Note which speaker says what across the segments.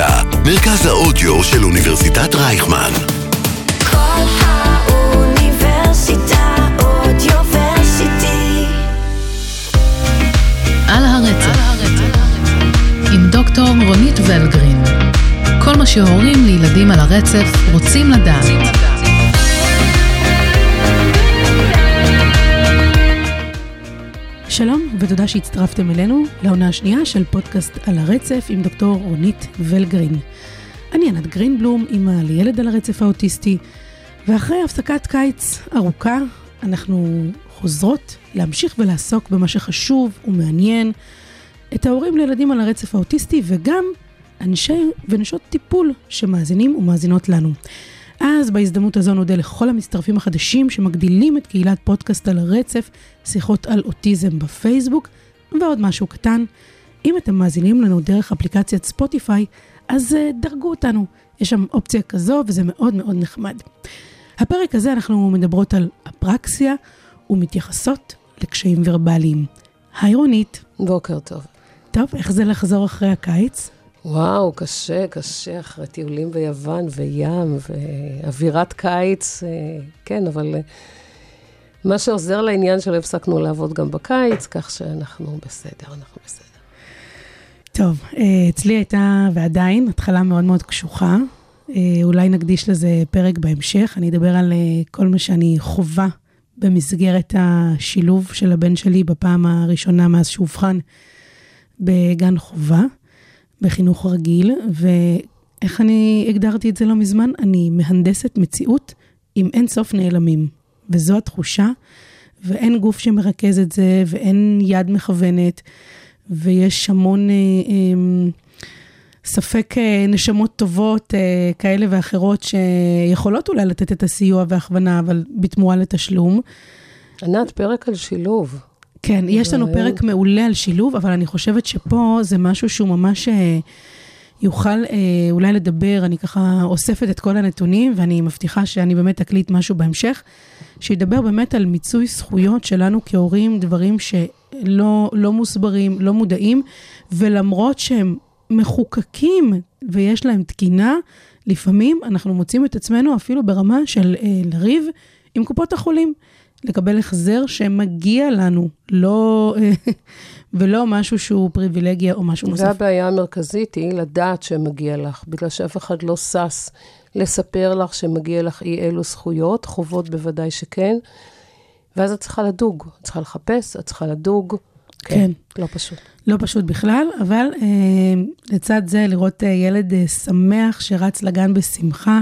Speaker 1: האוניברסיטה, מרכז האודיו של אוניברסיטת רייכמן.
Speaker 2: כל האוניברסיטה אודיוורסיטי.
Speaker 3: על הרצף, עם דוקטור רונית ולגרין. כל מה שהורים לילדים על הרצף רוצים לדעת.
Speaker 4: שלום, ותודה שהצטרפתם אלינו לעונה השנייה של פודקאסט על הרצף עם דוקטור רונית ולגרין. אני ענת גרינבלום, אימא לילד על הרצף האוטיסטי, ואחרי הפסקת קיץ ארוכה, אנחנו חוזרות להמשיך ולעסוק במה שחשוב ומעניין את ההורים לילדים על הרצף האוטיסטי, וגם אנשי ונשות טיפול שמאזינים ומאזינות לנו. אז בהזדמנות הזו נודה לכל המצטרפים החדשים שמגדילים את קהילת פודקאסט על הרצף, שיחות על אוטיזם בפייסבוק, ועוד משהו קטן. אם אתם מאזינים לנו דרך אפליקציית ספוטיפיי, אז uh, דרגו אותנו. יש שם אופציה כזו וזה מאוד מאוד נחמד. הפרק הזה אנחנו מדברות על אפרקסיה ומתייחסות לקשיים ורבליים. היי רונית.
Speaker 5: בוקר טוב.
Speaker 4: טוב, איך זה לחזור אחרי הקיץ?
Speaker 5: וואו, קשה, קשה, אחרי טיולים ביוון וים ואווירת קיץ, אה, כן, אבל אה, מה שעוזר לעניין שלא הפסקנו לעבוד גם בקיץ, כך שאנחנו בסדר, אנחנו בסדר.
Speaker 4: טוב, אה, אצלי הייתה, ועדיין, התחלה מאוד מאוד קשוחה. אולי נקדיש לזה פרק בהמשך. אני אדבר על כל מה שאני חווה במסגרת השילוב של הבן שלי בפעם הראשונה מאז שאובחן בגן חובה. בחינוך רגיל, ואיך אני הגדרתי את זה לא מזמן? אני מהנדסת מציאות עם אין סוף נעלמים. וזו התחושה, ואין גוף שמרכז את זה, ואין יד מכוונת, ויש המון אה, אה, ספק אה, נשמות טובות אה, כאלה ואחרות שיכולות אולי לתת את הסיוע וההכוונה, אבל בתמורה לתשלום.
Speaker 5: ענת, פרק על שילוב.
Speaker 4: כן, יש לנו פרק מעולה על שילוב, אבל אני חושבת שפה זה משהו שהוא ממש אה, יוכל אה, אולי לדבר, אני ככה אוספת את כל הנתונים, ואני מבטיחה שאני באמת אקליט משהו בהמשך, שידבר באמת על מיצוי זכויות שלנו כהורים, דברים שלא לא מוסברים, לא מודעים, ולמרות שהם מחוקקים ויש להם תקינה, לפעמים אנחנו מוצאים את עצמנו אפילו ברמה של אה, לריב עם קופות החולים. לקבל החזר שמגיע לנו, לא, ולא משהו שהוא פריבילגיה או משהו נוסף.
Speaker 5: והבעיה המרכזית היא לדעת שמגיע לך, בגלל שאף אחד לא שש לספר לך שמגיע לך אי אלו זכויות, חובות בוודאי שכן, ואז את צריכה לדוג, את צריכה לחפש, את צריכה לדוג.
Speaker 4: כן. כן.
Speaker 5: לא פשוט.
Speaker 4: לא פשוט בכלל, אבל אה, לצד זה לראות אה, ילד אה, שמח שרץ לגן בשמחה.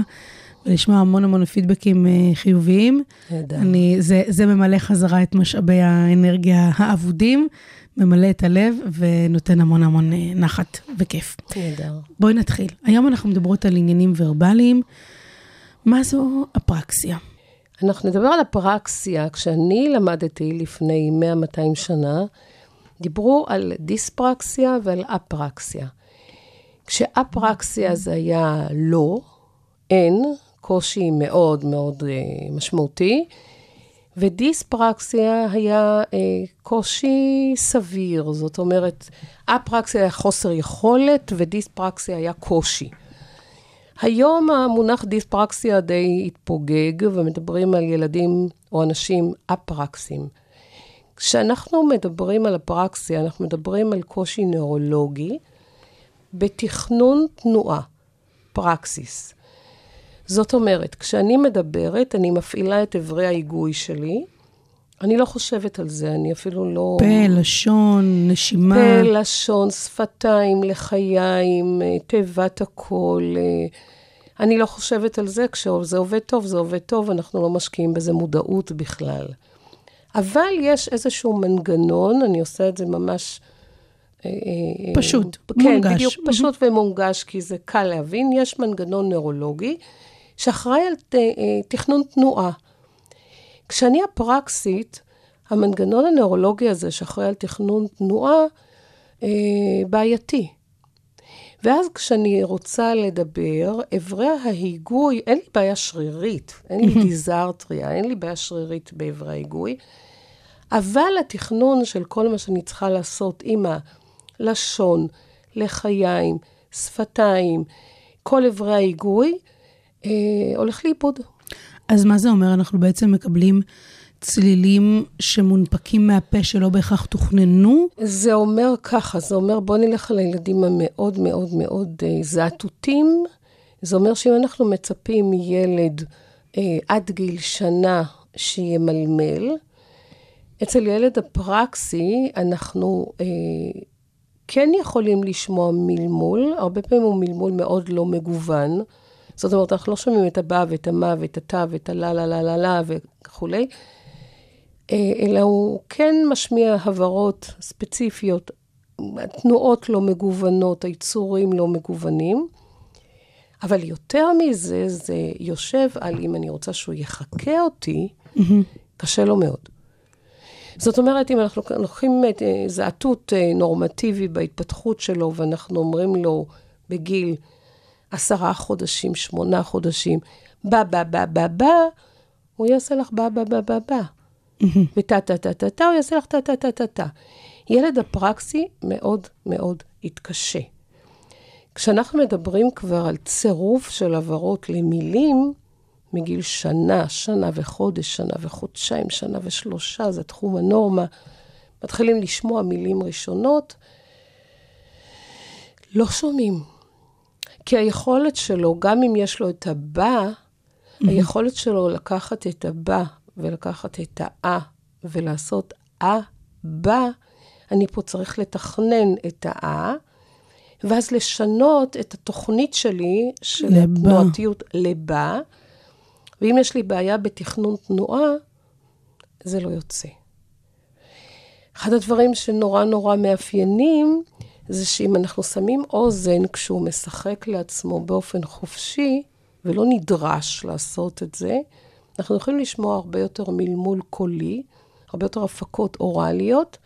Speaker 4: ולשמוע המון המון פידבקים uh, חיוביים.
Speaker 5: נהדר.
Speaker 4: זה, זה ממלא חזרה את משאבי האנרגיה האבודים, ממלא את הלב ונותן המון המון uh, נחת וכיף.
Speaker 5: נהדר.
Speaker 4: בואי נתחיל. היום אנחנו מדברות על עניינים ורבליים. מה זו אפרקסיה?
Speaker 5: אנחנו נדבר על אפרקסיה. כשאני למדתי לפני 100-200 שנה, דיברו על דיספרקסיה ועל אפרקסיה. כשאפרקסיה זה היה לא, אין, קושי מאוד מאוד uh, משמעותי, ודיספרקסיה היה uh, קושי סביר, זאת אומרת, אפרקסיה היה חוסר יכולת ודיספרקסיה היה קושי. היום המונח דיספרקסיה די התפוגג, ומדברים על ילדים או אנשים אפרקסים. כשאנחנו מדברים על אפרקסיה, אנחנו מדברים על קושי נאורולוגי בתכנון תנועה, פרקסיס. זאת אומרת, כשאני מדברת, אני מפעילה את אברי ההיגוי שלי. אני לא חושבת על זה, אני אפילו לא...
Speaker 4: פה, לשון, נשימה.
Speaker 5: פה, לשון, שפתיים, לחיים, תיבת הקול. אני לא חושבת על זה, כשזה עובד טוב, זה עובד טוב, אנחנו לא משקיעים בזה מודעות בכלל. אבל יש איזשהו מנגנון, אני עושה את זה ממש...
Speaker 4: אה, אה, פשוט,
Speaker 5: כן, מונגש. כן, בדיוק, פשוט ומונגש, כי זה קל להבין. יש מנגנון נוירולוגי שאחראי על ת, אה, תכנון תנועה. כשאני הפרקסית, המנגנון הנוירולוגי הזה שאחראי על תכנון תנועה, אה, בעייתי. ואז כשאני רוצה לדבר, אברי ההיגוי, אין לי בעיה שרירית, אין לי דיזרטריה, אין לי בעיה שרירית באברי ההיגוי, אבל התכנון של כל מה שאני צריכה לעשות עם הלשון, לחיים, שפתיים, כל אברי ההיגוי, אה, הולך לאיבוד.
Speaker 4: אז מה זה אומר? אנחנו בעצם מקבלים צלילים שמונפקים מהפה שלא בהכרח תוכננו?
Speaker 5: זה אומר ככה, זה אומר בוא נלך על הילדים המאוד מאוד מאוד אה, זעתותים. זה אומר שאם אנחנו מצפים מילד אה, עד גיל שנה שימלמל, אצל ילד הפרקסי אנחנו אה, כן יכולים לשמוע מלמול, הרבה פעמים הוא מלמול מאוד לא מגוון. זאת אומרת, אנחנו לא שומעים את הבא ואת המה ואת התא ואת הלה לה לה לה לה וכולי, אה, אלא הוא כן משמיע הברות ספציפיות, התנועות לא מגוונות, היצורים לא מגוונים. אבל יותר מזה, זה יושב על אם אני רוצה שהוא יחקה אותי, קשה לו מאוד. זאת אומרת, אם אנחנו לוקחים את אה, זעתות אה, נורמטיבי בהתפתחות שלו, ואנחנו אומרים לו בגיל עשרה חודשים, שמונה חודשים, בא, בא, בא, בא, בא, הוא יעשה לך בא, בא, בא, בא, בא. וטה, טה, טה, טה, טה, הוא יעשה לך טה, טה, טה, טה, טה. ילד הפרקסי מאוד מאוד יתקשה. כשאנחנו מדברים כבר על צירוף של הברות למילים, מגיל שנה, שנה וחודש, שנה וחודשיים, שנה ושלושה, זה תחום הנורמה, מתחילים לשמוע מילים ראשונות, לא שומעים. כי היכולת שלו, גם אם יש לו את הבא, היכולת שלו לקחת את הבא ולקחת את האה ולעשות אה, בא, אני פה צריך לתכנן את האה, ואז לשנות את התוכנית שלי של
Speaker 4: לבא.
Speaker 5: התנועתיות לבא, ואם יש לי בעיה בתכנון תנועה, זה לא יוצא. אחד הדברים שנורא נורא מאפיינים, זה שאם אנחנו שמים אוזן כשהוא משחק לעצמו באופן חופשי, ולא נדרש לעשות את זה, אנחנו יכולים לשמוע הרבה יותר מלמול קולי, הרבה יותר הפקות אוראליות.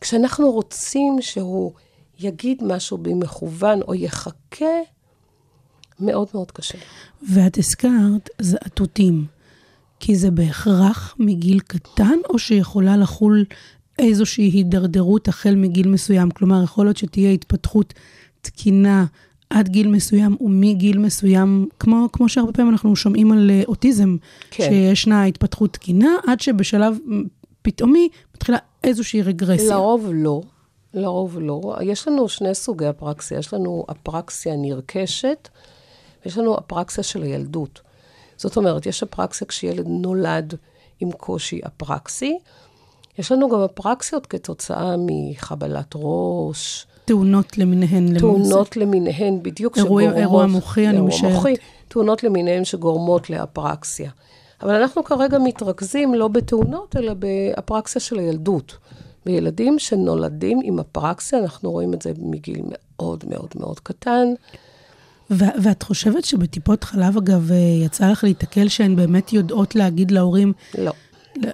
Speaker 5: כשאנחנו רוצים שהוא יגיד משהו במכוון או יחכה, מאוד מאוד קשה.
Speaker 4: ואת הזכרת זעתותים, כי זה בהכרח מגיל קטן, או שיכולה לחול איזושהי הידרדרות החל מגיל מסוים? כלומר, יכול להיות שתהיה התפתחות תקינה עד גיל מסוים, ומגיל מסוים, כמו, כמו שהרבה פעמים אנחנו שומעים על אה, אוטיזם,
Speaker 5: כן.
Speaker 4: שישנה התפתחות תקינה, עד שבשלב פתאומי מתחילה איזושהי רגרסיה.
Speaker 5: לרוב לא. לרוב לא. יש לנו שני סוגי אפרקסיה. יש לנו אפרקסיה נרכשת, ויש לנו אפרקסיה של הילדות. זאת אומרת, יש אפרקסיה כשילד נולד עם קושי אפרקסי. יש לנו גם אפרקסיות כתוצאה מחבלת ראש,
Speaker 4: תאונות למיניהן.
Speaker 5: תאונות למיניהן, בדיוק
Speaker 4: אירוע-
Speaker 5: שגורמות...
Speaker 4: אירוע מוחי, אני
Speaker 5: אירוע
Speaker 4: משערת.
Speaker 5: מוחי, תאונות למיניהן שגורמות לאפרקסיה. אבל אנחנו כרגע מתרכזים לא בתאונות, אלא באפרקסיה של הילדות. בילדים שנולדים עם אפרקסיה, אנחנו רואים את זה מגיל מאוד מאוד מאוד קטן.
Speaker 4: ו- ואת חושבת שבטיפות חלב, אגב, אה, יצא לך להיתקל שהן באמת יודעות להגיד להורים
Speaker 5: לא.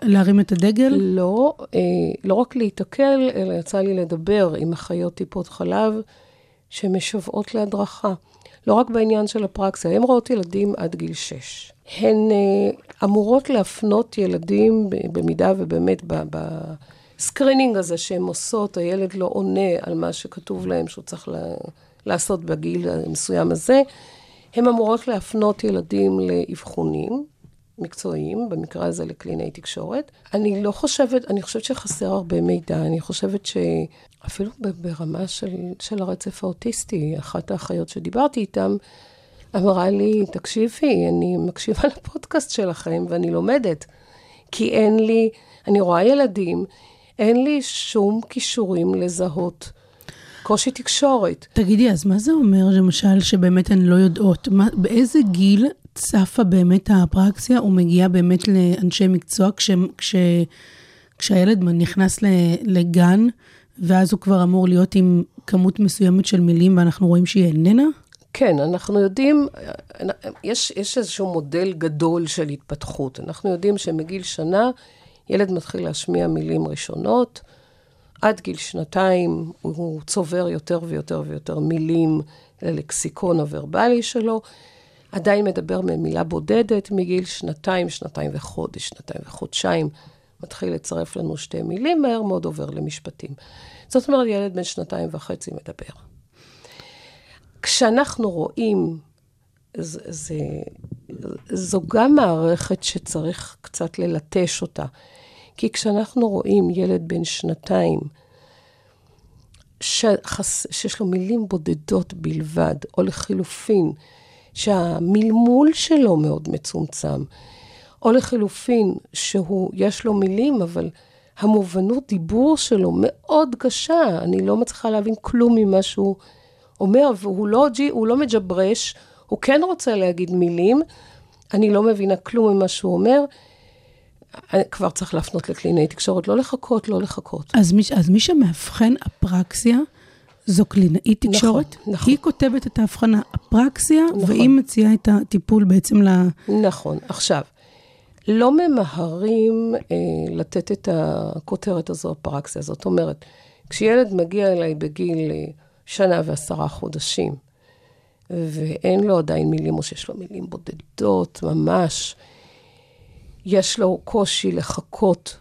Speaker 4: להרים את הדגל?
Speaker 5: לא, אה, לא רק להיתקל, אלא יצא לי לדבר עם אחיות טיפות חלב שמשוועות להדרכה. לא רק בעניין של האפרקסיה, הן רואות ילדים עד גיל 6. הן אה, אמורות להפנות ילדים, במידה ובאמת ב screening הזה שהן עושות, הילד לא עונה על מה שכתוב להם שהוא צריך לעשות בגיל המסוים הזה, הן אמורות להפנות ילדים לאבחונים. מקצועיים, במקרה הזה לקלינאי תקשורת. אני לא חושבת, אני חושבת שחסר הרבה מידע, אני חושבת שאפילו ברמה של, של הרצף האוטיסטי, אחת האחיות שדיברתי איתן, אמרה לי, תקשיבי, אני מקשיבה לפודקאסט שלכם ואני לומדת, כי אין לי, אני רואה ילדים, אין לי שום כישורים לזהות קושי תקשורת.
Speaker 4: תגידי, אז מה זה אומר, למשל, שבאמת הן לא יודעות? מה, באיזה גיל צפה באמת האפרקסיה ומגיעה באמת לאנשי מקצוע כש, כש, כשהילד נכנס לגן, ואז הוא כבר אמור להיות עם כמות מסוימת של מילים, ואנחנו רואים שהיא איננה?
Speaker 5: כן, אנחנו יודעים, יש, יש איזשהו מודל גדול של התפתחות. אנחנו יודעים שמגיל שנה ילד מתחיל להשמיע מילים ראשונות, עד גיל שנתיים הוא צובר יותר ויותר ויותר מילים ללקסיקון הוורבלי שלו, עדיין מדבר ממילה בודדת, מגיל שנתיים, שנתיים וחודש, שנתיים וחודשיים, מתחיל לצרף לנו שתי מילים, מהר מאוד עובר למשפטים. זאת אומרת, ילד בן שנתיים וחצי מדבר. כשאנחנו רואים, זה, זה, זו גם מערכת שצריך קצת ללטש אותה. כי כשאנחנו רואים ילד בן שנתיים, שחס, שיש לו מילים בודדות בלבד, או לחילופין, שהמלמול שלו מאוד מצומצם, או לחילופין, שהוא, יש לו מילים, אבל המובנות דיבור שלו מאוד קשה. אני לא מצליחה להבין כלום ממה שהוא אומר, והוא לא, הוא לא מג'ברש, הוא כן רוצה להגיד מילים, אני לא מבינה כלום ממה שהוא אומר. כבר צריך להפנות לקלינאי תקשורת, לא לחכות, לא לחכות.
Speaker 4: אז מי, אז מי שמאבחן אפרקסיה, זו קלינאית תקשורת?
Speaker 5: נכון.
Speaker 4: היא כותבת את ההבחנה אפרקסיה,
Speaker 5: נכון.
Speaker 4: והיא מציעה את הטיפול בעצם ל...
Speaker 5: נכון. עכשיו, לא ממהרים אה, לתת את הכותרת הזו, הפרקסיה. זאת אומרת, כשילד מגיע אליי בגיל אה, שנה ועשרה חודשים, ואין לו עדיין מילים, או שיש לו מילים בודדות ממש, יש לו קושי לחכות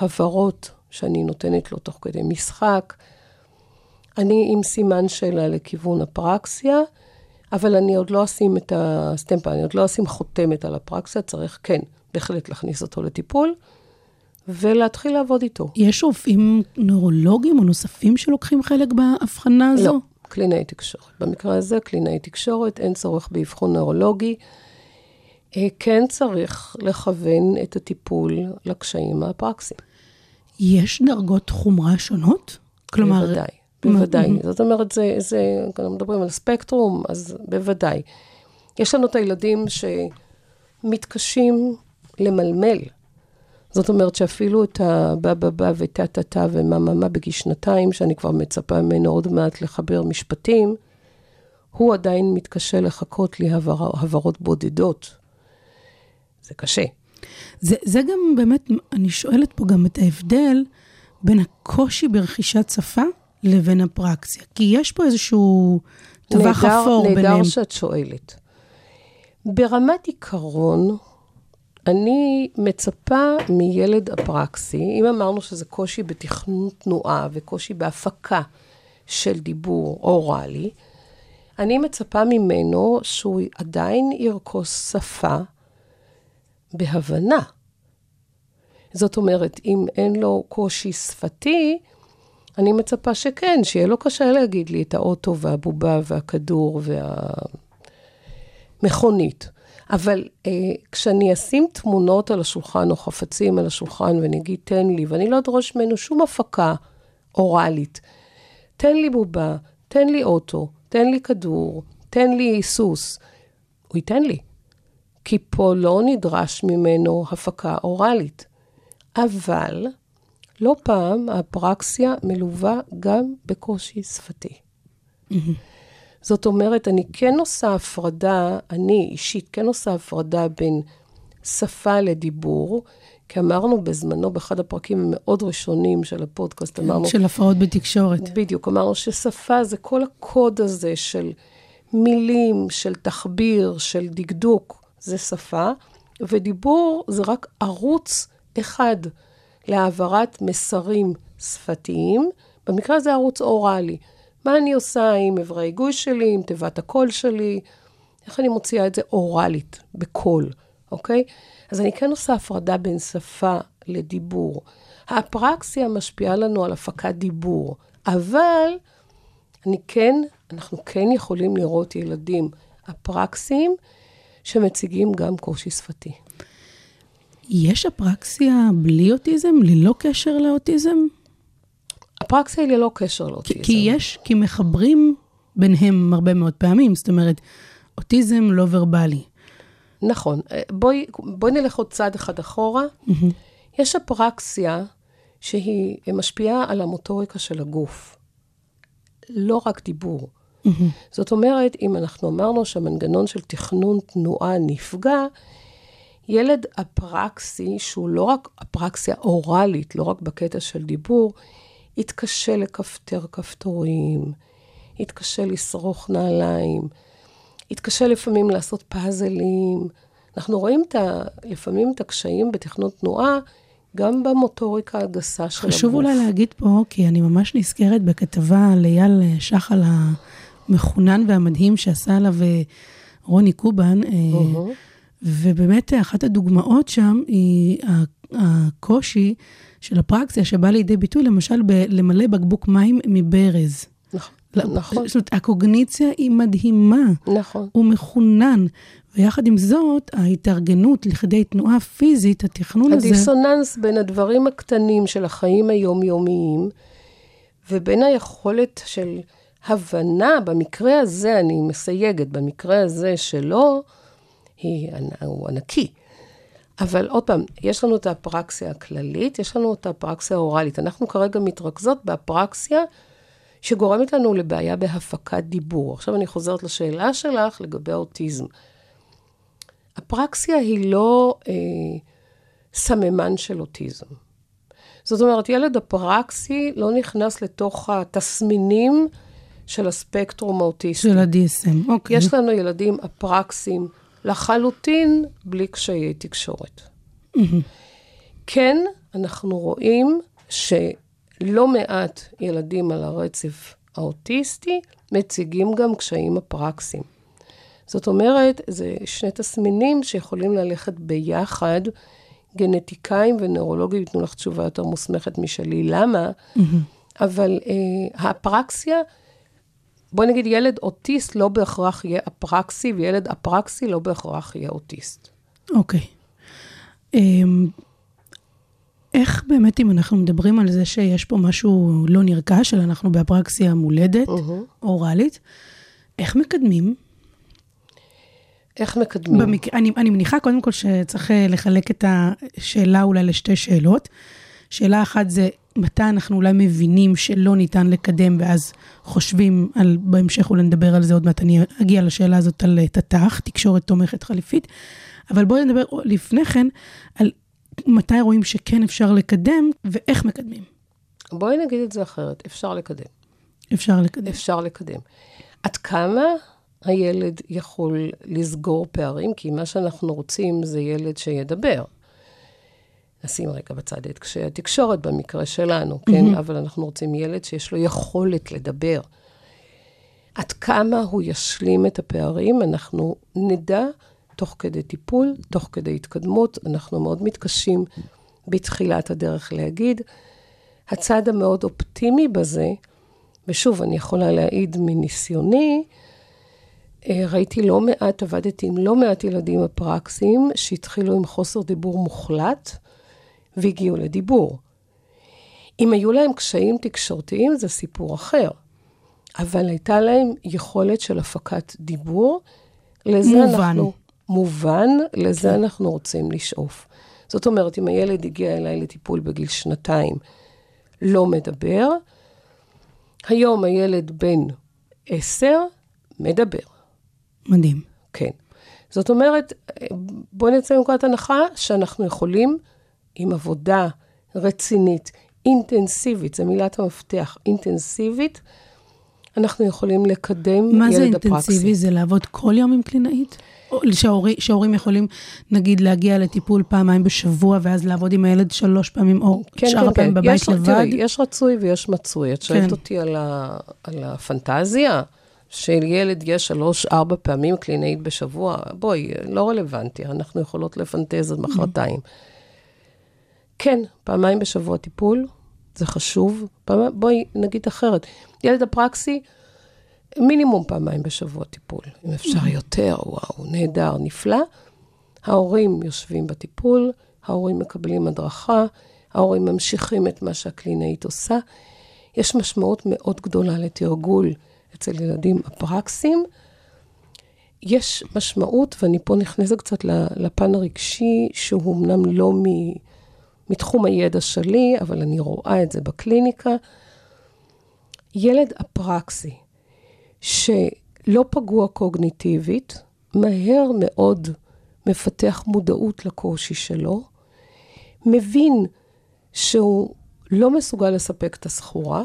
Speaker 5: הבהרות שאני נותנת לו תוך כדי משחק. אני עם סימן שאלה לכיוון הפרקסיה, אבל אני עוד לא אשים את הסטמפה, אני עוד לא אשים חותמת על הפרקסיה, צריך כן, בהחלט להכניס אותו לטיפול, ולהתחיל לעבוד איתו.
Speaker 4: יש רופאים נוירולוגים או נוספים שלוקחים חלק בהבחנה הזו?
Speaker 5: לא, קלינאי תקשורת. במקרה הזה, קלינאי תקשורת, אין צורך באבחון נוירולוגי. אה, כן צריך לכוון את הטיפול לקשיים הפרקסיים.
Speaker 4: יש דרגות חומרה שונות? כלומר...
Speaker 5: בוודאי, בוודאי. זאת אומרת, זה, זה, אנחנו מדברים על ספקטרום, אז בוודאי. יש לנו את הילדים שמתקשים למלמל. זאת אומרת שאפילו את הבא בא בא וטה טה טה ומה מה מה בגיל שנתיים, שאני כבר מצפה ממנו עוד מעט לחבר משפטים, הוא עדיין מתקשה לחכות לי הבהר, הבהרות בודדות. זה קשה.
Speaker 4: זה, זה גם באמת, אני שואלת פה גם את ההבדל בין הקושי ברכישת שפה לבין הפרקסיה. כי יש פה איזשהו טווח אפור ביניהם.
Speaker 5: נהדר שאת שואלת. ברמת עיקרון, אני מצפה מילד אפרקסי, אם אמרנו שזה קושי בתכנון תנועה וקושי בהפקה של דיבור אוראלי, אני מצפה ממנו שהוא עדיין ירכוש שפה בהבנה. זאת אומרת, אם אין לו קושי שפתי, אני מצפה שכן, שיהיה לו קשה להגיד לי את האוטו והבובה והכדור והמכונית. אבל אה, כשאני אשים תמונות על השולחן או חפצים על השולחן ואני אגיד, תן לי, ואני לא אדרוש ממנו שום הפקה אוראלית, תן לי בובה, תן לי אוטו, תן לי כדור, תן לי סוס, הוא ייתן לי. כי פה לא נדרש ממנו הפקה אוראלית. אבל לא פעם האפרקסיה מלווה גם בקושי שפתי. זאת אומרת, אני כן עושה הפרדה, אני אישית כן עושה הפרדה בין שפה לדיבור, כי אמרנו בזמנו, באחד הפרקים המאוד ראשונים של הפודקאסט, אמרנו,
Speaker 4: של הפרעות בתקשורת.
Speaker 5: בדיוק, אמרנו ששפה זה כל הקוד הזה של מילים, של תחביר, של דקדוק, זה שפה, ודיבור זה רק ערוץ אחד להעברת מסרים שפתיים, במקרה הזה ערוץ אוראלי. מה אני עושה עם אברי ההיגוי שלי, עם תיבת הקול שלי, איך אני מוציאה את זה אוראלית, בקול, אוקיי? אז אני כן עושה הפרדה בין שפה לדיבור. האפרקסיה משפיעה לנו על הפקת דיבור, אבל אני כן, אנחנו כן יכולים לראות ילדים אפרקסיים שמציגים גם קושי שפתי.
Speaker 4: יש אפרקסיה בלי אוטיזם? ללא קשר לאוטיזם?
Speaker 5: אפרקסיה היא ללא קשר לאוטיזם.
Speaker 4: כי יש, כי מחברים ביניהם הרבה מאוד פעמים. זאת אומרת, אוטיזם לא ורבלי.
Speaker 5: נכון. אה, בואי, בואי נלך עוד צעד אחד אחורה. יש אפרקסיה שהיא משפיעה על המוטוריקה של הגוף. לא רק דיבור. זאת אומרת, אם אנחנו אמרנו שהמנגנון של תכנון תנועה נפגע, ילד אפרקסי, שהוא לא רק אפרקסיה אוראלית, לא רק בקטע של דיבור, יתקשה לכפתר כפתורים, יתקשה לשרוך נעליים, יתקשה לפעמים לעשות פאזלים. אנחנו רואים את ה, לפעמים את הקשיים בתכנון תנועה, גם במוטוריקה הגסה של הגוף.
Speaker 4: חשוב אולי להגיד פה, כי אני ממש נזכרת בכתבה על אייל שחל המחונן והמדהים שעשה עליו אה, רוני קובן, אה, ובאמת אחת הדוגמאות שם היא הקושי של הפרקסיה שבא לידי ביטוי למשל בלמלא בקבוק מים מברז.
Speaker 5: נכון, נכון,
Speaker 4: זאת אומרת, הקוגניציה היא מדהימה,
Speaker 5: נכון.
Speaker 4: הוא מחונן, ויחד עם זאת, ההתארגנות לכדי תנועה פיזית, התכנון הזה...
Speaker 5: הדיסוננס בין הדברים הקטנים של החיים היומיומיים, ובין היכולת של הבנה, במקרה הזה, אני מסייגת, במקרה הזה שלו, היא, הוא ענקי. אבל עוד פעם, יש לנו את הפרקסיה הכללית, יש לנו את הפרקסיה האוראלית. אנחנו כרגע מתרכזות בפרקסיה שגורמת לנו לבעיה בהפקת דיבור. עכשיו אני חוזרת לשאלה שלך לגבי האוטיזם. הפרקסיה היא לא אה, סממן של אוטיזם. זאת אומרת, ילד הפרקסי לא נכנס לתוך התסמינים של הספקטרום האוטיסטי.
Speaker 4: של ה-DSM, אוקיי.
Speaker 5: יש לנו ילדים אפרקסים לחלוטין בלי קשיי תקשורת. כן, אנחנו רואים שלא מעט ילדים על הרצף האוטיסטי מציגים גם קשיים אפרקסיים. זאת אומרת, זה שני תסמינים שיכולים ללכת ביחד. גנטיקאים ונאורולוגים ייתנו לך תשובה יותר מוסמכת משלי, למה? אבל אה, האפרקסיה, בואי נגיד, ילד אוטיסט לא בהכרח יהיה אפרקסי, וילד אפרקסי לא בהכרח יהיה אוטיסט.
Speaker 4: אוקיי. אמ, איך באמת, אם אנחנו מדברים על זה שיש פה משהו לא נרכש, אלא אנחנו באפרקסיה מולדת, אוראלית, איך מקדמים?
Speaker 5: איך מקדמים?
Speaker 4: במק... אני, אני מניחה קודם כל שצריך אה, לחלק את השאלה אולי לשתי שאלות. שאלה אחת זה, מתי אנחנו אולי מבינים שלא ניתן לקדם, ואז חושבים על, בהמשך אולי נדבר על זה עוד מעט, אני אגיע לשאלה הזאת על אה, תת"ח, תקשורת תומכת חליפית. אבל בואי נדבר לפני כן על מתי רואים שכן אפשר לקדם, ואיך מקדמים.
Speaker 5: בואי נגיד את זה אחרת, אפשר לקדם.
Speaker 4: אפשר לקדם.
Speaker 5: אפשר לקדם. עד כמה הילד יכול לסגור פערים? כי מה שאנחנו רוצים זה ילד שידבר. נשים רגע בצד את קשיי התקשורת במקרה שלנו, כן? אבל אנחנו רוצים ילד שיש לו יכולת לדבר. עד כמה הוא ישלים את הפערים, אנחנו נדע תוך כדי טיפול, תוך כדי התקדמות. אנחנו מאוד מתקשים בתחילת הדרך להגיד. הצד המאוד אופטימי בזה, ושוב, אני יכולה להעיד מניסיוני, אה, ראיתי לא מעט, עבדתי עם לא מעט ילדים אפרקסיים שהתחילו עם חוסר דיבור מוחלט והגיעו לדיבור. אם היו להם קשיים תקשורתיים, זה סיפור אחר. אבל הייתה להם יכולת של הפקת דיבור. לזה
Speaker 4: מובן.
Speaker 5: אנחנו... מובן, לזה אנחנו רוצים לשאוף. זאת אומרת, אם הילד הגיע אליי לטיפול בגיל שנתיים, לא מדבר, היום הילד בן עשר, מדבר.
Speaker 4: מדהים.
Speaker 5: כן. זאת אומרת, בואי נצא מנקודת הנחה שאנחנו יכולים, עם עבודה רצינית, אינטנסיבית, זו מילת המפתח, אינטנסיבית, אנחנו יכולים לקדם
Speaker 4: מה זה
Speaker 5: ילד הפרקסי.
Speaker 4: אינטנסיבי? זה לעבוד כל יום עם קלינאית? או שההורי, שההורים יכולים, נגיד, להגיע לטיפול פעמיים בשבוע, ואז לעבוד עם הילד שלוש פעמים, או
Speaker 5: כן,
Speaker 4: שאר
Speaker 5: כן,
Speaker 4: הפעמים
Speaker 5: כן.
Speaker 4: בבית
Speaker 5: יש,
Speaker 4: לבד?
Speaker 5: תראי, יש רצוי ויש מצוי. את שואלת
Speaker 4: כן.
Speaker 5: אותי על, ה, על הפנטזיה, שלילד יש שלוש-ארבע פעמים קלינאית בשבוע, בואי, לא רלוונטי, אנחנו יכולות לפנטז עד מחרתיים. כן, פעמיים בשבוע טיפול, זה חשוב. פעמיים, בואי נגיד אחרת. ילד הפרקסי, מינימום פעמיים בשבוע טיפול. אם אפשר יותר, וואו, נהדר, נפלא. ההורים יושבים בטיפול, ההורים מקבלים הדרכה, ההורים ממשיכים את מה שהקלינאית עושה. יש משמעות מאוד גדולה לתרגול אצל ילדים אפרקסים. יש משמעות, ואני פה נכנסת קצת לפן הרגשי, שהוא אמנם לא מ, מתחום הידע שלי, אבל אני רואה את זה בקליניקה. ילד אפרקסי שלא פגוע קוגניטיבית, מהר מאוד מפתח מודעות לקושי שלו, מבין שהוא לא מסוגל לספק את הסחורה,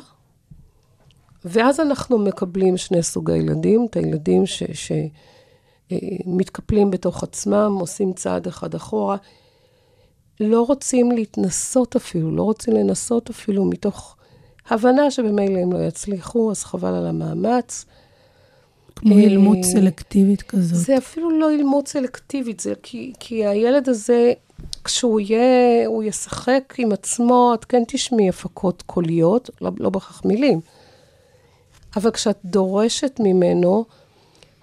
Speaker 5: ואז אנחנו מקבלים שני סוגי ילדים, את הילדים שמתקפלים בתוך עצמם, עושים צעד אחד אחורה, לא רוצים להתנסות אפילו, לא רוצים לנסות אפילו מתוך הבנה שבמילא הם לא יצליחו, אז חבל על המאמץ.
Speaker 4: כמו
Speaker 5: אה,
Speaker 4: אילמות סלקטיבית כזאת.
Speaker 5: זה אפילו לא אילמות סלקטיבית, זה כי, כי הילד הזה, כשהוא יהיה, הוא ישחק עם עצמו, את כן תשמעי הפקות קוליות, לא, לא בהכרח מילים. אבל כשאת דורשת ממנו,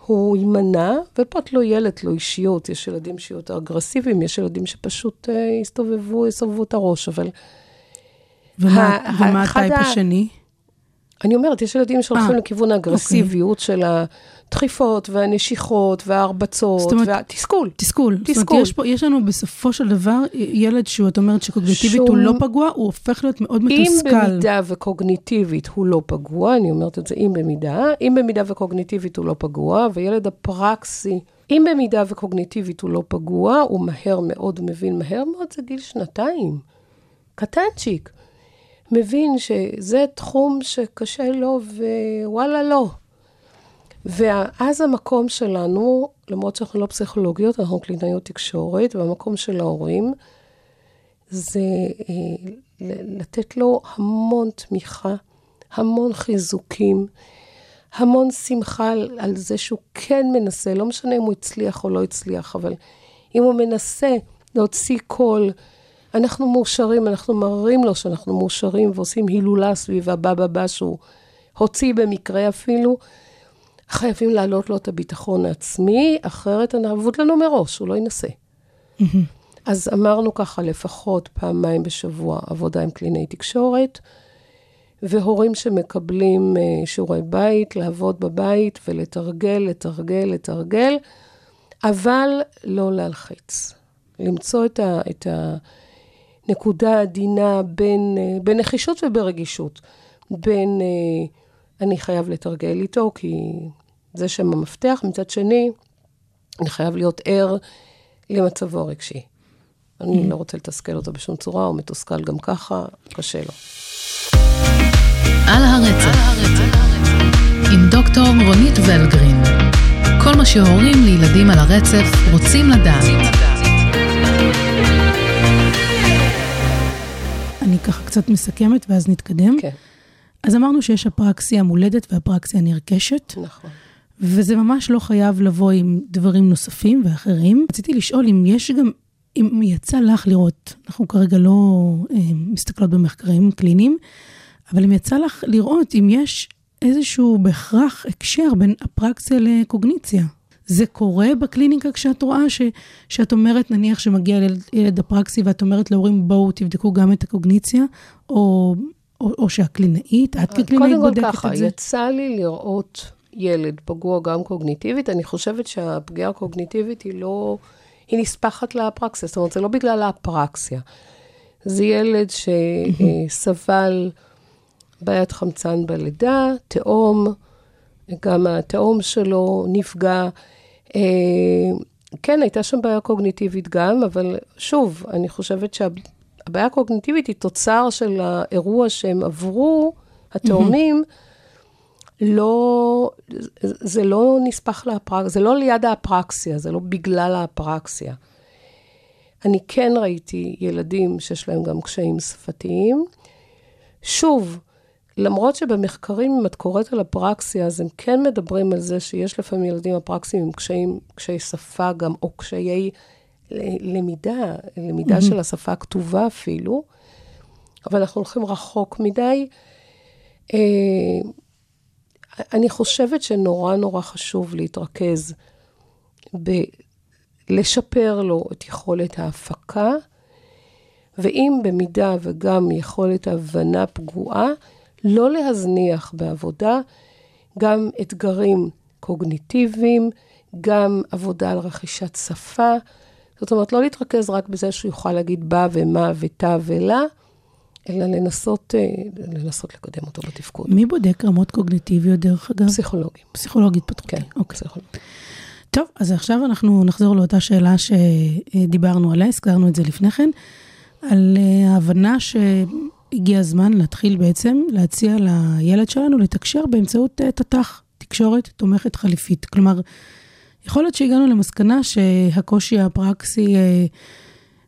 Speaker 5: הוא יימנע, ופה את לא ילד, לא אישיות. יש ילדים שיהיו יותר אגרסיביים, יש ילדים שפשוט אה, יסתובבו, יסובבו את הראש, אבל
Speaker 4: ומה,
Speaker 5: ה-
Speaker 4: ומה הטייפ
Speaker 5: ה-
Speaker 4: השני?
Speaker 5: אני אומרת, יש ילדים שהולכים
Speaker 4: אה,
Speaker 5: לכיוון האגרסיביות של הדחיפות והנשיכות וההרבצות
Speaker 4: זאת אומרת,
Speaker 5: והתסכול.
Speaker 4: תסכול. זאת
Speaker 5: תסכול.
Speaker 4: אומרת, יש, פה, יש לנו בסופו של דבר ילד שהוא, את אומרת שקוגניטיבית
Speaker 5: שהוא-
Speaker 4: הוא לא פגוע, הוא הופך להיות מאוד
Speaker 5: אם
Speaker 4: מתוסכל.
Speaker 5: במידה וקוגניטיבית הוא לא פגוע, אני אומרת את זה אם במידה, אם במידה וקוגניטיבית הוא לא פגוע, וילד הפרקסי, אם במידה וקוגניטיבית הוא לא פגוע, הוא מהר מאוד מבין, מהר מאוד זה גיל שנתיים. קטנצ'יק. מבין שזה תחום שקשה לו, ווואלה לא. ואז המקום שלנו, למרות שאנחנו לא פסיכולוגיות, אנחנו קלינאיות תקשורת, והמקום של ההורים, זה אה, לתת לו המון תמיכה, המון חיזוקים, המון שמחה על, על זה שהוא כן מנסה, לא משנה אם הוא הצליח או לא הצליח, אבל אם הוא מנסה להוציא קול, אנחנו מאושרים, אנחנו מראים לו שאנחנו מאושרים ועושים הילולה סביב הבא בבא שהוא הוציא במקרה אפילו. חייבים להעלות לו את הביטחון העצמי, אחרת אבוד לנו מראש, הוא לא ינסה. אז אמרנו ככה, לפחות פעמיים בשבוע עבודה עם קלינאי תקשורת, והורים שמקבלים אה, שיעורי בית, לעבוד בבית ולתרגל, לתרגל, לתרגל, אבל לא להלחיץ. למצוא את, ה, את הנקודה העדינה בין, אה, בנחישות וברגישות. בין אה, אני חייב לתרגל איתו, כי זה שם המפתח, מצד שני, אני חייב להיות ער למצבו הרגשי. אני לא רוצה לתסכל אותו בשום צורה, הוא מתוסכל גם ככה, קשה לו.
Speaker 3: על הרצף, עם דוקטור רונית ולגרין. כל מה שהורים לילדים על הרצף רוצים לדעת.
Speaker 4: אני ככה קצת מסכמת ואז נתקדם.
Speaker 5: כן,
Speaker 4: אז אמרנו שיש הפרקסיה המולדת והפרקסיה הנרכשת,
Speaker 5: נכון.
Speaker 4: וזה ממש לא חייב לבוא עם דברים נוספים ואחרים. רציתי לשאול אם יש גם, אם יצא לך לראות, אנחנו כרגע לא אה, מסתכלות במחקרים קליניים, אבל אם יצא לך לראות אם יש איזשהו בהכרח הקשר בין אפרקסיה לקוגניציה. זה קורה בקליניקה כשאת רואה ש, שאת אומרת, נניח שמגיע ילד, ילד אפרקסי ואת אומרת להורים, בואו תבדקו גם את הקוגניציה, או, או, או שהקלינאית, את כקלינאית
Speaker 5: קודם כל
Speaker 4: בודקת
Speaker 5: ככה,
Speaker 4: את זה.
Speaker 5: יצא לי לראות ילד פגוע גם קוגניטיבית, אני חושבת שהפגיעה הקוגניטיבית היא לא, היא נספחת לאפרקסיה, זאת אומרת, זה לא בגלל האפרקסיה. זה ילד שסבל בעיית חמצן בלידה, תאום, גם התאום שלו נפגע. אה, כן, הייתה שם בעיה קוגניטיבית גם, אבל שוב, אני חושבת שהבעיה הקוגניטיבית היא תוצר של האירוע שהם עברו, התאומים, לא, זה לא נספח לאפרקסיה, זה לא ליד האפרקסיה, זה לא בגלל האפרקסיה. אני כן ראיתי ילדים שיש להם גם קשיים שפתיים. שוב, למרות שבמחקרים, אם את קוראת על אפרקסיה, אז הם כן מדברים על זה שיש לפעמים ילדים אפרקסיים עם קשיים, קשיי שפה גם, או קשיי למידה, למידה של השפה הכתובה אפילו, אבל אנחנו הולכים רחוק מדי. אה, אני חושבת שנורא נורא חשוב להתרכז בלשפר לו את יכולת ההפקה, ואם במידה וגם יכולת הבנה פגועה, לא להזניח בעבודה גם אתגרים קוגניטיביים, גם עבודה על רכישת שפה. זאת אומרת, לא להתרכז רק בזה שהוא יוכל להגיד בה ומה ותא ולה, אלא לנסות, אה, לנסות לקדם אותו בתפקוד.
Speaker 4: מי בודק רמות קוגניטיביות דרך אגב?
Speaker 5: פסיכולוגים.
Speaker 4: פסיכולוג התפתחותי.
Speaker 5: כן,
Speaker 4: אוקיי.
Speaker 5: פסיכולוגים.
Speaker 4: טוב, אז עכשיו אנחנו נחזור לאותה שאלה שדיברנו עליה, הזכרנו את זה לפני כן, על אה, ההבנה שהגיע הזמן להתחיל בעצם להציע לילד שלנו לתקשר באמצעות אה, תת"ח, תקשורת תומכת חליפית. כלומר, יכול להיות שהגענו למסקנה שהקושי הפרקסי, אה,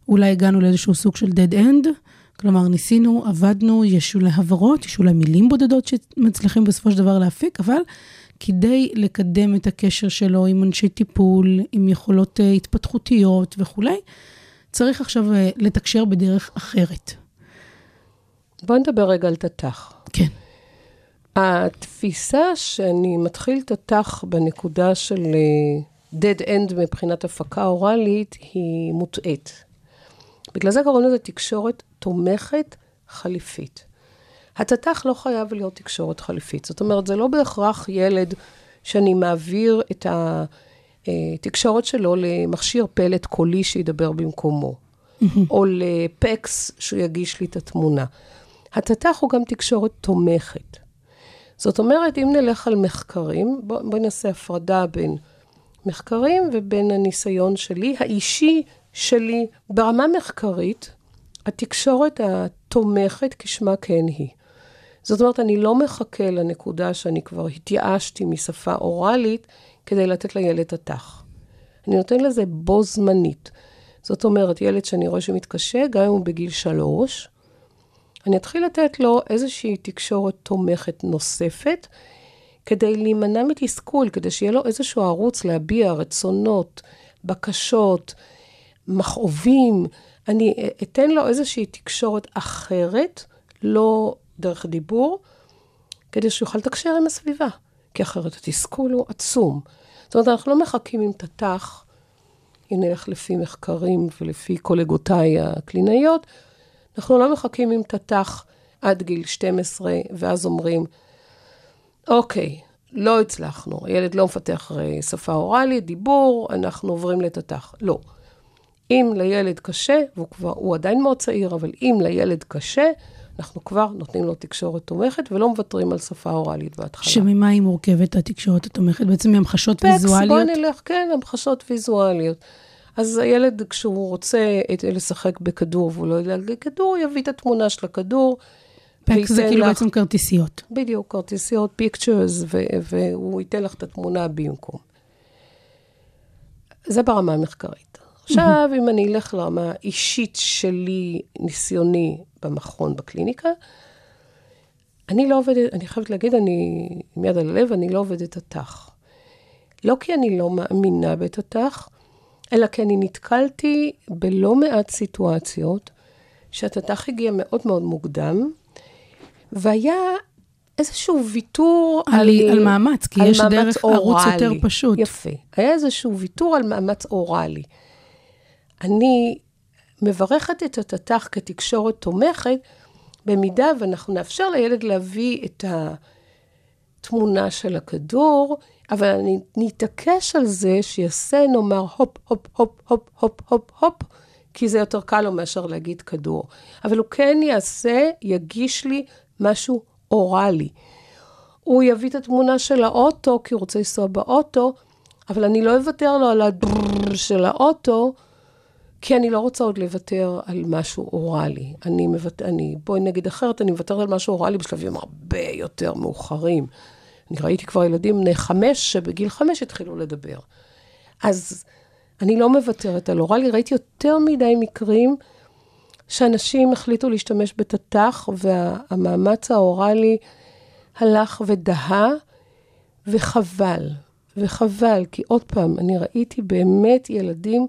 Speaker 4: אולי הגענו לאיזשהו סוג של dead end, כלומר, ניסינו, עבדנו, יש אולי הברות, יש אולי מילים בודדות שמצליחים בסופו של דבר להפיק, אבל כדי לקדם את הקשר שלו עם אנשי טיפול, עם יכולות אה, התפתחותיות וכולי, צריך עכשיו אה, לתקשר בדרך אחרת.
Speaker 5: בואי נדבר רגע על תת"ח.
Speaker 4: כן.
Speaker 5: התפיסה שאני מתחיל תת"ח בנקודה של אה, dead end מבחינת הפקה אוראלית היא מוטעית. בגלל זה קוראים לזה תקשורת תומכת חליפית. התת"ח לא חייב להיות תקשורת חליפית. זאת אומרת, זה לא בהכרח ילד שאני מעביר את התקשורת שלו למכשיר פלט קולי שידבר במקומו, או לפקס שהוא יגיש לי את התמונה. התת"ח הוא גם תקשורת תומכת. זאת אומרת, אם נלך על מחקרים, בואי בוא נעשה הפרדה בין מחקרים ובין הניסיון שלי, האישי שלי, ברמה מחקרית, התקשורת התומכת כשמה כן היא. זאת אומרת, אני לא מחכה לנקודה שאני כבר התייאשתי משפה אוראלית כדי לתת לילד תת"ח. אני נותן לזה בו זמנית. זאת אומרת, ילד שאני רואה שמתקשה, גם אם הוא בגיל שלוש, אני אתחיל לתת לו איזושהי תקשורת תומכת נוספת, כדי להימנע מתסכול, כדי שיהיה לו איזשהו ערוץ להביע רצונות, בקשות, מכאובים. אני אתן לו איזושהי תקשורת אחרת, לא דרך דיבור, כדי שיוכל לתקשר עם הסביבה, כי אחרת התסכול הוא עצום. זאת אומרת, אנחנו לא מחכים עם תת"ח, אם נלך לפי מחקרים ולפי קולגותיי הקלינאיות, אנחנו לא מחכים עם תת"ח עד גיל 12, ואז אומרים, אוקיי, לא הצלחנו, הילד לא מפתח אה, שפה אוראלית, דיבור, אנחנו עוברים לתת"ח. לא. אם לילד קשה, והוא כבר, הוא עדיין מאוד צעיר, אבל אם לילד קשה, אנחנו כבר נותנים לו תקשורת תומכת ולא מוותרים על שפה אוראלית בהתחלה.
Speaker 4: שממה היא מורכבת התקשורת התומכת? בעצם מהמחשות
Speaker 5: פקס,
Speaker 4: ויזואליות?
Speaker 5: בוא נלך, כן, המחשות ויזואליות. אז הילד, כשהוא רוצה את- לשחק בכדור והוא לא יודע להגיד כדור, יביא את התמונה של הכדור.
Speaker 4: פקס זה כאילו
Speaker 5: לך-
Speaker 4: בעצם כרטיסיות.
Speaker 5: בדיוק, כרטיסיות, פיקצ'רס, והוא ייתן לך את התמונה במקום. זה ברמה המחקרית. עכשיו, אם אני אלך לרמה אישית שלי, ניסיוני במכון, בקליניקה, אני לא עובדת, אני חייבת להגיד, אני, עם יד על הלב, אני לא עובדת תת"ח. לא כי אני לא מאמינה בתת"ח, אלא כי אני נתקלתי בלא מעט סיטואציות שהתת"ח הגיע מאוד מאוד מוקדם, והיה איזשהו ויתור
Speaker 4: על, על מאמץ, כי
Speaker 5: על
Speaker 4: יש
Speaker 5: מאמץ
Speaker 4: דרך ערוץ
Speaker 5: אוראלי.
Speaker 4: יותר פשוט.
Speaker 5: יפה. היה איזשהו ויתור על מאמץ אוראלי. אני מברכת את התת"ח כתקשורת תומכת, במידה ואנחנו נאפשר לילד להביא את התמונה של הכדור, אבל אני נתעקש על זה שיעשה, נאמר, הופ, הופ, הופ, הופ, הופ, הופ, הופ, כי זה יותר קל לו מאשר להגיד כדור. אבל הוא כן יעשה, יגיש לי משהו אוראלי. הוא יביא את התמונה של האוטו, כי הוא רוצה לנסוע באוטו, אבל אני לא אוותר לו על הדררר של האוטו, כי אני לא רוצה עוד לוותר על משהו אוראלי. אני מוותר, אני, בואי נגיד אחרת, אני מוותרת על משהו אוראלי בשלבים הרבה יותר מאוחרים. אני ראיתי כבר ילדים בני חמש, שבגיל חמש התחילו לדבר. אז אני לא מוותרת על אוראלי, ראיתי יותר מדי מקרים שאנשים החליטו להשתמש בתת"ח, והמאמץ האוראלי הלך ודהה, וחבל. וחבל, כי עוד פעם, אני ראיתי באמת ילדים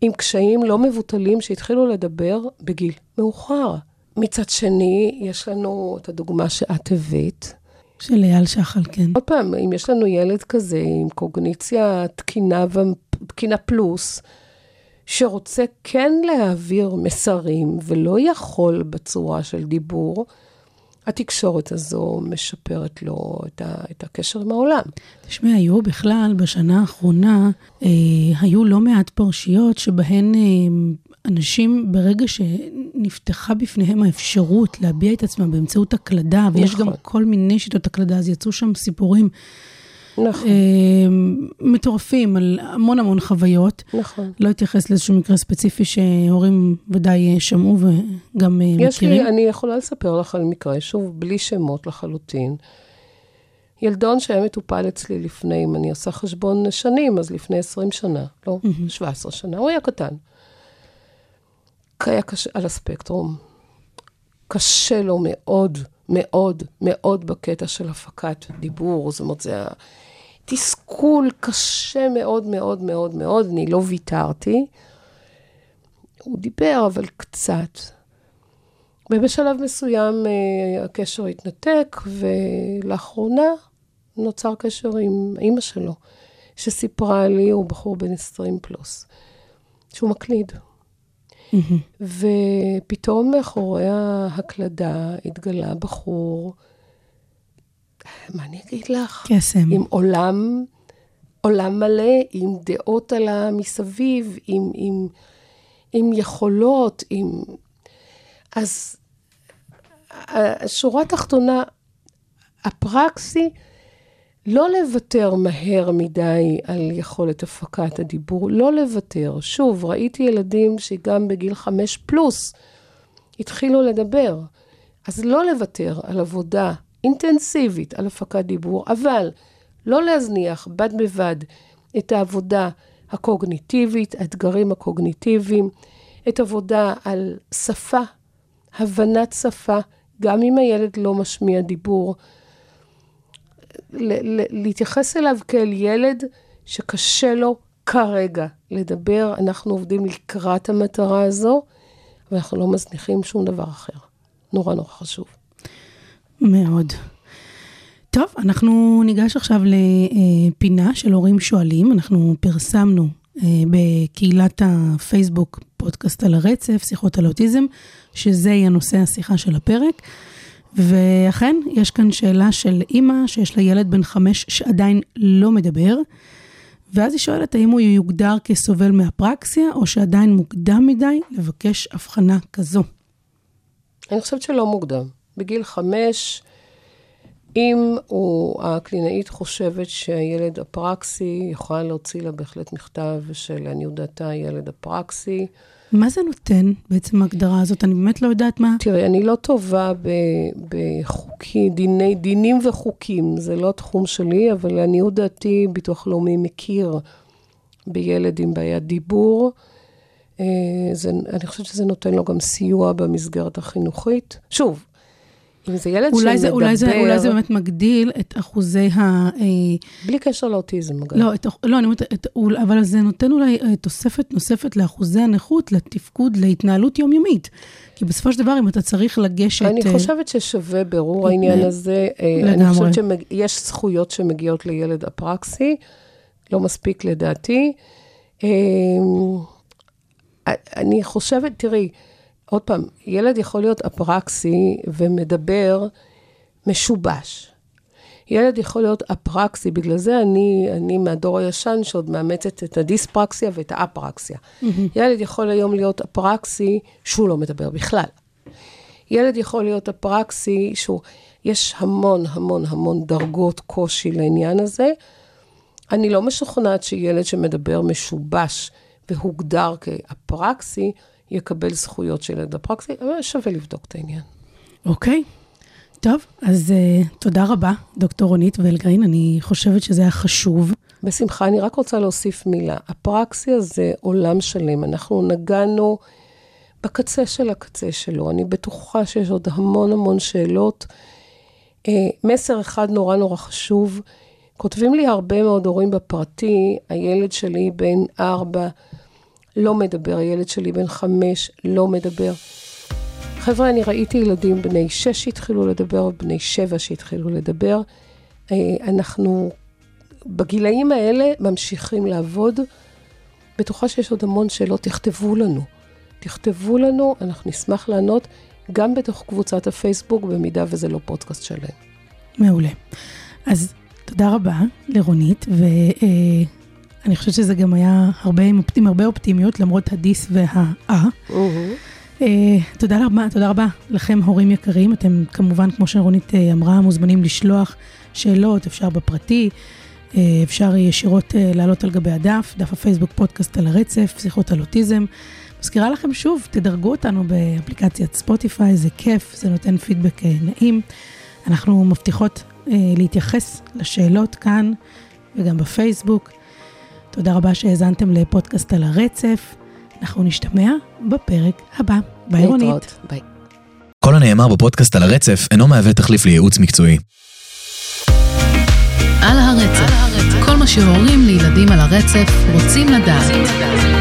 Speaker 5: עם קשיים לא מבוטלים שהתחילו לדבר בגיל מאוחר. מצד שני, יש לנו את הדוגמה שאת הבאת.
Speaker 4: של אייל שחל, כן.
Speaker 5: עוד פעם, אם יש לנו ילד כזה עם קוגניציה תקינה, ו... תקינה פלוס, שרוצה כן להעביר מסרים ולא יכול בצורה של דיבור, התקשורת הזו משפרת לו את, ה... את הקשר עם העולם.
Speaker 4: תשמעי, היו בכלל, בשנה האחרונה, אה, היו לא מעט פרשיות שבהן אה, אנשים, ברגע שנפתחה בפניהם האפשרות להביע את עצמם באמצעות הקלדה, ויש
Speaker 5: נכון.
Speaker 4: גם כל מיני שיטות הקלדה, אז יצאו שם סיפורים
Speaker 5: נכון,
Speaker 4: אה, מטורפים על המון המון חוויות.
Speaker 5: נכון.
Speaker 4: לא אתייחס לאיזשהו מקרה ספציפי שהורים ודאי אה, שמעו וגם אה,
Speaker 5: יש
Speaker 4: מכירים.
Speaker 5: לי, אני יכולה לספר לך על מקרה, שוב, בלי שמות לחלוטין. ילדון שהיה מטופל אצלי לפני, אם אני עושה חשבון שנים, אז לפני 20 שנה, לא, 17 שנה, הוא היה קטן. היה קשה, על הספקטרום. קשה לו מאוד, מאוד, מאוד בקטע של הפקת דיבור. זאת אומרת, זה תסכול קשה מאוד, מאוד, מאוד, מאוד. אני לא ויתרתי. הוא דיבר, אבל קצת. ובשלב מסוים אה, הקשר התנתק, ולאחרונה נוצר קשר עם אימא שלו, שסיפרה לי, הוא בחור בן 20 פלוס, שהוא מקליד. ופתאום מאחורי ההקלדה התגלה בחור, מה אני אגיד לך?
Speaker 4: קסם.
Speaker 5: עם עולם, עולם מלא, עם דעות על המסביב, עם, עם, עם יכולות, עם... אז השורה התחתונה, הפרקסי, לא לוותר מהר מדי על יכולת הפקת הדיבור, לא לוותר. שוב, ראיתי ילדים שגם בגיל חמש פלוס התחילו לדבר. אז לא לוותר על עבודה אינטנסיבית על הפקת דיבור, אבל לא להזניח בד בבד את העבודה הקוגניטיבית, האתגרים הקוגניטיביים, את עבודה על שפה, הבנת שפה, גם אם הילד לא משמיע דיבור. ל- ל- להתייחס אליו כאל ילד שקשה לו כרגע לדבר. אנחנו עובדים לקראת המטרה הזו, ואנחנו לא מזניחים שום דבר אחר. נורא נורא חשוב.
Speaker 4: מאוד. טוב, אנחנו ניגש עכשיו לפינה של הורים שואלים. אנחנו פרסמנו אה, בקהילת הפייסבוק פודקאסט על הרצף, שיחות על אוטיזם, שזה יהיה נושא השיחה של הפרק. ואכן, יש כאן שאלה של אימא שיש לה ילד בן חמש שעדיין לא מדבר, ואז היא שואלת האם הוא יוגדר כסובל מאפרקסיה, או שעדיין מוקדם מדי לבקש הבחנה כזו.
Speaker 5: אני חושבת שלא מוקדם. בגיל חמש, אם הוא, הקלינאית חושבת שהילד אפרקסי, יכולה להוציא לה בהחלט מכתב שלעניות דעתה ילד אפרקסי.
Speaker 4: מה זה נותן בעצם ההגדרה הזאת? אני באמת לא יודעת מה...
Speaker 5: תראי, אני לא טובה ב- בחוקי, דיני, דינים וחוקים, זה לא התחום שלי, אבל לעניות דעתי, ביטוח לאומי מכיר בילד עם בעיית דיבור. אה, זה, אני חושבת שזה נותן לו גם סיוע במסגרת החינוכית. שוב, אם זה ילד
Speaker 4: אולי
Speaker 5: שמדבר...
Speaker 4: זה, אולי, זה, אולי זה באמת מגדיל את אחוזי ה... אה,
Speaker 5: בלי קשר לאוטיזם, אגב.
Speaker 4: לא, את, לא, אני אומרת, את, אבל זה נותן אולי אה, תוספת נוספת לאחוזי הנכות, לתפקוד, להתנהלות יומיומית. כי בסופו של דבר, אם אתה צריך לגשת...
Speaker 5: אני
Speaker 4: אה,
Speaker 5: חושבת ששווה בירור העניין הזה. אה, אני
Speaker 4: לגמרי.
Speaker 5: חושבת שיש זכויות שמגיעות לילד אפרקסי, לא מספיק לדעתי. אני חושבת, תראי, עוד פעם, ילד יכול להיות אפרקסי ומדבר משובש. ילד יכול להיות אפרקסי, בגלל זה אני, אני מהדור הישן שעוד מאמצת את הדיספרקסיה ואת האפרקסיה. ילד יכול היום להיות אפרקסי שהוא לא מדבר בכלל. ילד יכול להיות אפרקסי שהוא, יש המון המון המון דרגות קושי לעניין הזה. אני לא משוכנעת שילד שמדבר משובש והוגדר כאפרקסי, יקבל זכויות של ילד אפרקסי, אבל שווה לבדוק את העניין.
Speaker 4: אוקיי. טוב, אז uh, תודה רבה, דוקטור רונית ולגרין, אני חושבת שזה היה חשוב.
Speaker 5: בשמחה, אני רק רוצה להוסיף מילה. אפרקסיה זה עולם שלם. אנחנו נגענו בקצה של הקצה שלו. אני בטוחה שיש עוד המון המון שאלות. אה, מסר אחד נורא נורא חשוב. כותבים לי הרבה מאוד הורים בפרטי, הילד שלי בן ארבע לא מדבר, הילד שלי בן חמש לא מדבר. חבר'ה, אני ראיתי ילדים בני שש שהתחילו לדבר, בני שבע שהתחילו לדבר. אה, אנחנו בגילאים האלה ממשיכים לעבוד. בטוחה שיש עוד המון שאלות, תכתבו לנו. תכתבו לנו, אנחנו נשמח לענות, גם בתוך קבוצת הפייסבוק, במידה וזה לא פודקאסט שלם.
Speaker 4: מעולה. אז תודה רבה לרונית, ואני חושבת שזה גם היה הרבה, עם הרבה אופטימיות, למרות הדיס והאה. אה, תודה רבה, תודה רבה לכם, הורים יקרים. אתם כמובן, כמו שרונית אה, אמרה, מוזמנים לשלוח שאלות, אפשר בפרטי, אה, אפשר ישירות לעלות על גבי הדף, דף הפייסבוק פודקאסט על הרצף, שיחות על אוטיזם. מזכירה לכם שוב, תדרגו אותנו באפליקציית ספוטיפיי, זה כיף, זה נותן פידבק נעים. אנחנו מבטיחות להתייחס לשאלות כאן וגם בפייסבוק. תודה רבה שהאזנתם לפודקאסט על הרצף. אנחנו נשתמע בפרק הבא. ביי רונית.
Speaker 5: ביי.
Speaker 6: כל הנאמר בפודקאסט על הרצף אינו מהווה תחליף לייעוץ מקצועי.
Speaker 3: על הרצף, כל מה שהורים לילדים על הרצף רוצים לדעת.